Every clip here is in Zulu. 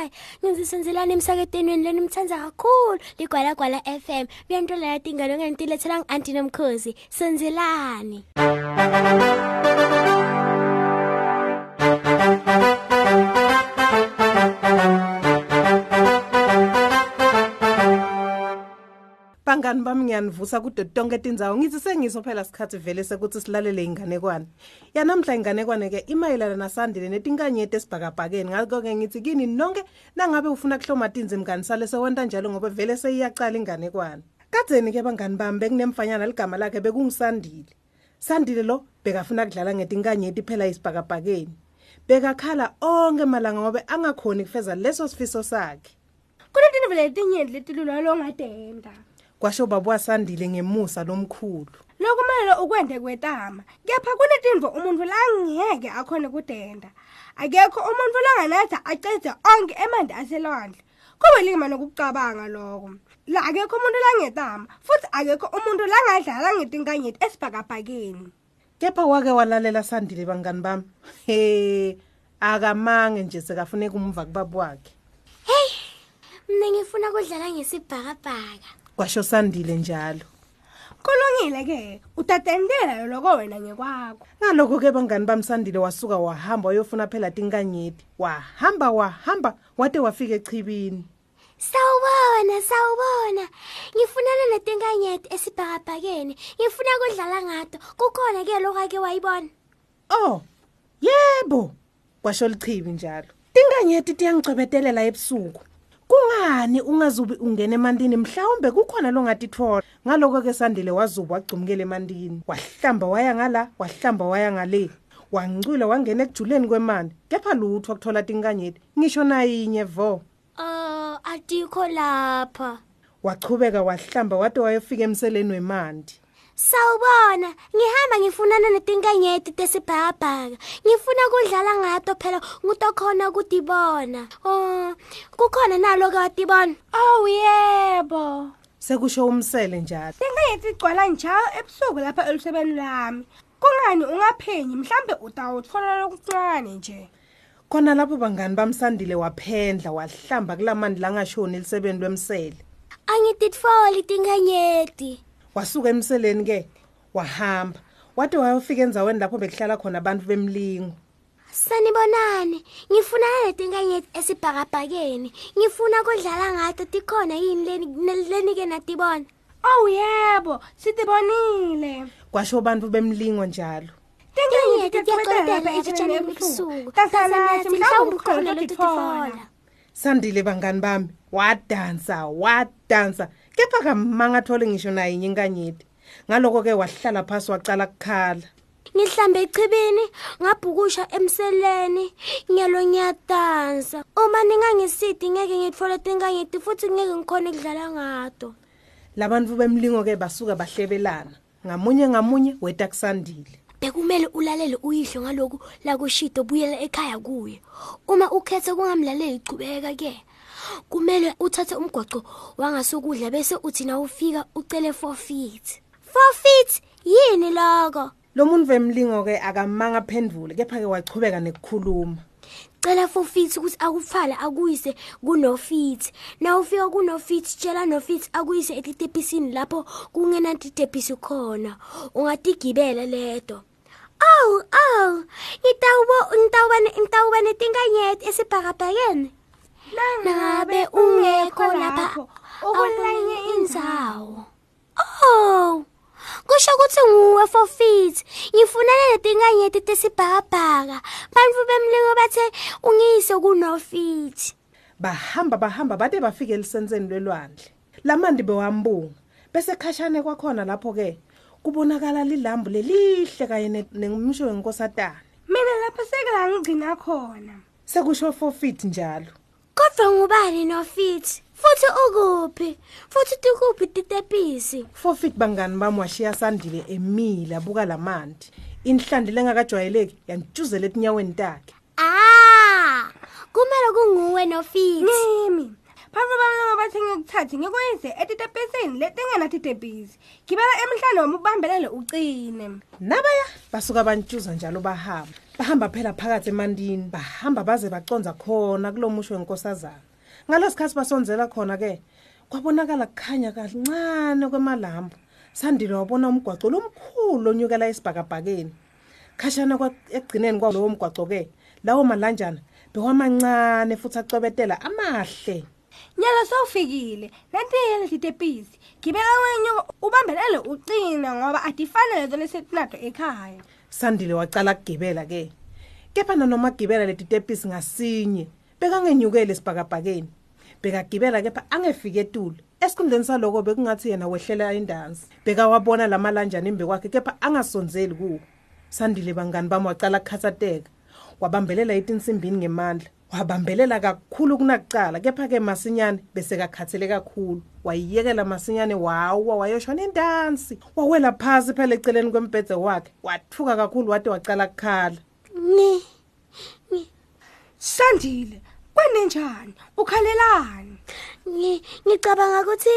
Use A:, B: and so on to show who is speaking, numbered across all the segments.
A: ekhaya ngizisenzelana emsaketweni leni nimthanza kakhulu. Ligwala gwala FM kuyantola tingalo ngentilethela ngi-anti nomkhosi senzelani.
B: Bangani bami ngiyanivusa kude tonke tindzawo ngithi sengiso phela sikhathi vele sekuthi silalele inganekwane yanamhla inganekwane ke imayelana nasandile netinkanyeti esibhakabhakeni. Ngakho-ke ngithi kini nonke nangabe ufuna kuhloma tinzi mngani sale sewenta njalo ngoba vele seyiyacala inganekwane kadzeni ke bangani bami bekunemfanyana ligama lakhe bekungisandile. Sandile lo bekafuna kudlala ngetinkanyeti phela isibhakabhakeni bekakhala onke malanga ngobe angakhoni kufeza leso sifiso sakhe.
C: Kunetini vele letinyenti letilula longadenda
B: kwasho baba wasandile ngemusa lomkhulu.
C: Lokumele ukwende kwetama. Kepha kunetintfo umuntfu langeke akhone kudenda. Akekho umuntfu langanatha acedze onke emanti aselwandle. Kube lima nokucabanga loko la akekho umuntu langetama futhi akekho umuntu langadlala ngetinkanyeti esibhakabhakeni.
B: Kepha wake walalela sandile bangani bami. He akamange nje sekafuneka umva kubaba wakhe.
A: Heyi mna ngifuna kudlala ngesibhakabhaka.
B: Kwasho sandile njalo.
C: Kulungile-ke utatendela loko wena ngekwakho.
B: Ngalokho-ke bangani bami sandile wasuka wahamba wayofuna phela tinkanyeti. Wahamba wahamba wade wafika echibini.
A: Sawubona sawubona. Ngifunana netinkanyeti esibhakabhakeni. Ngifuna kudlala ngato. Kukhona-ke lokake wayibona?
B: Oh yebo. Kwasho lichibi njalo. Tinkanyeti tiyangicwebetelela ebusuku. Kungani ungazubi ungena emantini? Mhlawumbe kukhona longatithola ngaloko-ke sandile wazuba wagcumukela emantini. Wahlamba waya ngala wahlamba waya ngale. Wangcwila wangena ekujuleni kwemani kepha lutho wakuthola tinkanyeti ngisho nayinye vo.
A: Um atikho lapha.
B: Wachubeka wahlamba wade wayofika emseleni wemanti
A: sawubona ngihamba ngifunana netinkanyeti tesibhakabhaka ngifuna kudlala ngato phela ngutokhona kutibona um kukhona nalo-ke watibona?
C: Oh yebo.
B: Sekusho umsele njalo.
C: Tinkanyeti igcwala njalo ebusuku lapha elusebeni lami. Kungani ungaphenyi? Mhlambe utawutfola lokuncane nje.
B: Khona lapho bangani bamsandile waphendla wahlamba kulamandi langashoni elisebeni lwemsele.
A: Angititfoli tinkanyeti
B: wasuka emseleni ke wahamba. Wade wayofika enzaweni lapho bekuhlala khona abantu bemlingo.
A: Sanibonani ngifunana netinkanyeti esibhakabhakeni. Ngifuna kudlala ngato tikhona yini leni- lenike natibona?
C: Oh yebo sitibonile.
B: Kwasho bantu bemlingo njalo.
A: Tinkanyeti tiyacwebetela etshanini ebusuku tasanathi mhlawumbe ukhona lotitfola
B: sandile bangani bami wadansa wadansa. Kepha kamanga athole ngisho naye inye inkanyeti ngaloko-ke wahlala phasi wacala kukhala.
A: Ngihlambe echibini ngabhukusha emseleni ngiyalo ngiyadansa. Uma ningangisidi ngeke ngitfole tinkanyeti futhi ngeke ngikhone kudlala ngato.
B: Labantu bemlingo-ke basuka bahlebelana. Ngamunye ngamunye weta kusandile.
A: Bekumele ulalele uyihlo ngaloku lakushito buyela ekhaya kuye. Uma ukhetha kungamlaleli chubeka-ke kumele uthathe umgoqo wangasokudla bese uthi na ufika ucele four feet four feet yini loko?
B: Lo muntu bemlingo-ke akamanga aphendvule kepha-ke wachubeka nekukhuluma.
A: Cela feet ukuthi akufale akuyise kunofit na ufika kunofit tshela nofit akuyise etitepisini lapho kungenatitepisi khona. Ungatigibela leto. Awu awu ngitawuba netinkanyeti esibhakabhakeni. Nangabe ungekho lapha ukulenye indzawo. Oh kusho ukuthi nguwe for fit ngifunana letinkanyeti tesibhakabhaka. Bantfu bemlingo bathe ungiyise kunofit
B: bahamba bahamba bade bafike elisenseni lwelwandle. Lamandi bewambunga. Bese khashane kwakhona lapho-ke kubonakala lilambu lelihle kanye ne- nemsho wenkosatane
C: mina lapha sekelangigcina khona.
B: Sekusho four feet njalo.
A: Kodwa ngubani nofit futhi ukuphi? Futhi tikuphi titepisi
B: four feet bangani bami washiya sandile emile abuka lamandi inhlandi lengakajwayeleki yantshuzela etinyaweni takhe.
A: Ah kumele kunguwe nofit
C: phambi bami bathi ngikuthathe ngikuyise etitebhisini letingenatitebhisi gibela emhlane wami ubambelele ucine.
B: Nabaya basuka bantshuza njalo bahamba. Bahamba phela phakathi emandini bahamba baze baconza khona kulo musho wenkosazana ngalesikhathi basonzela khona ke kwabonakala kukhanya kancane kwemalambo. Sandile wabona umgwaco lomkhulu onyukela esibhakabhakeni. Khashana kwa- ekugcineni kwalowo mgwaco ke lawo malanjana bewamancane futhi acwebetela amahle.
C: Nyalo sewufikile nantiye letitebhisi gibela wenye ubambelele ucine ngoba adifane lezo lesetinato ekhaya.
B: Sandile wacala kugibela ke. Kepha nanoma agibela leti tepisi ngasinye bekangenyukele esibhakabhakeni bekagibela kepha angefike etulu. Esikhundleni saloko bekungathi yena wehlela indansi. Bekawabona lamalanjani imbe kwakhe kepha angasonzeli kuwo. Sandile bangani bami wacala kukhathazeka. Wabambelela itinsimbini ngemandla. Wabambelela kakhulu kunakucala kepha-ke masinyane bese kakhathele kakhulu. Wayiyekela masinyane wawa wayoshona indansi wawela phasi phela eceleni kwembhedze wakhe wathuka kakhulu wade wacala kukhala.
A: Ngi
C: sandile kwenenjani? Ukhalelani?
A: ngi- ngicabanga ukuthi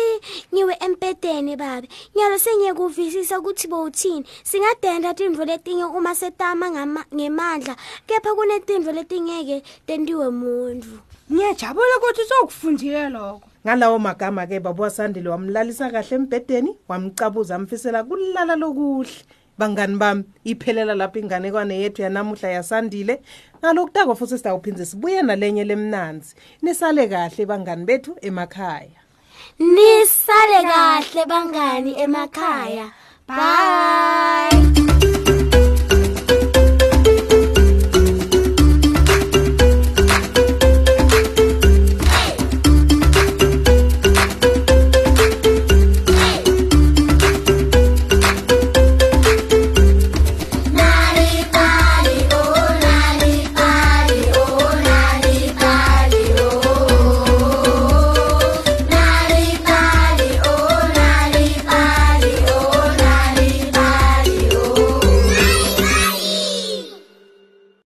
A: ngiwe empedeni babe. Nyalo sengiyekuvisisa ukuthi bowuthini. Singadenda tindvo letinye uma setama ngemandla, kepha kunetindvo letingeke tentiwe muntfu.
C: ngiyajabula ukuthi sowukufundile lokho
B: ngalawo magama-ke baba wasandile wamlalisa kahle embhedeni wamcabuza amfisela kulala lokuhle bangani bami iphelela lapho inganekwane yethu yanamuhla yasandile ngalokutako futhi sitawuphindze sibuye nalenye lemnanzi nisale kahle bangani bethu emakhaya
A: Nisale kahle bangani emakhaya. Bye.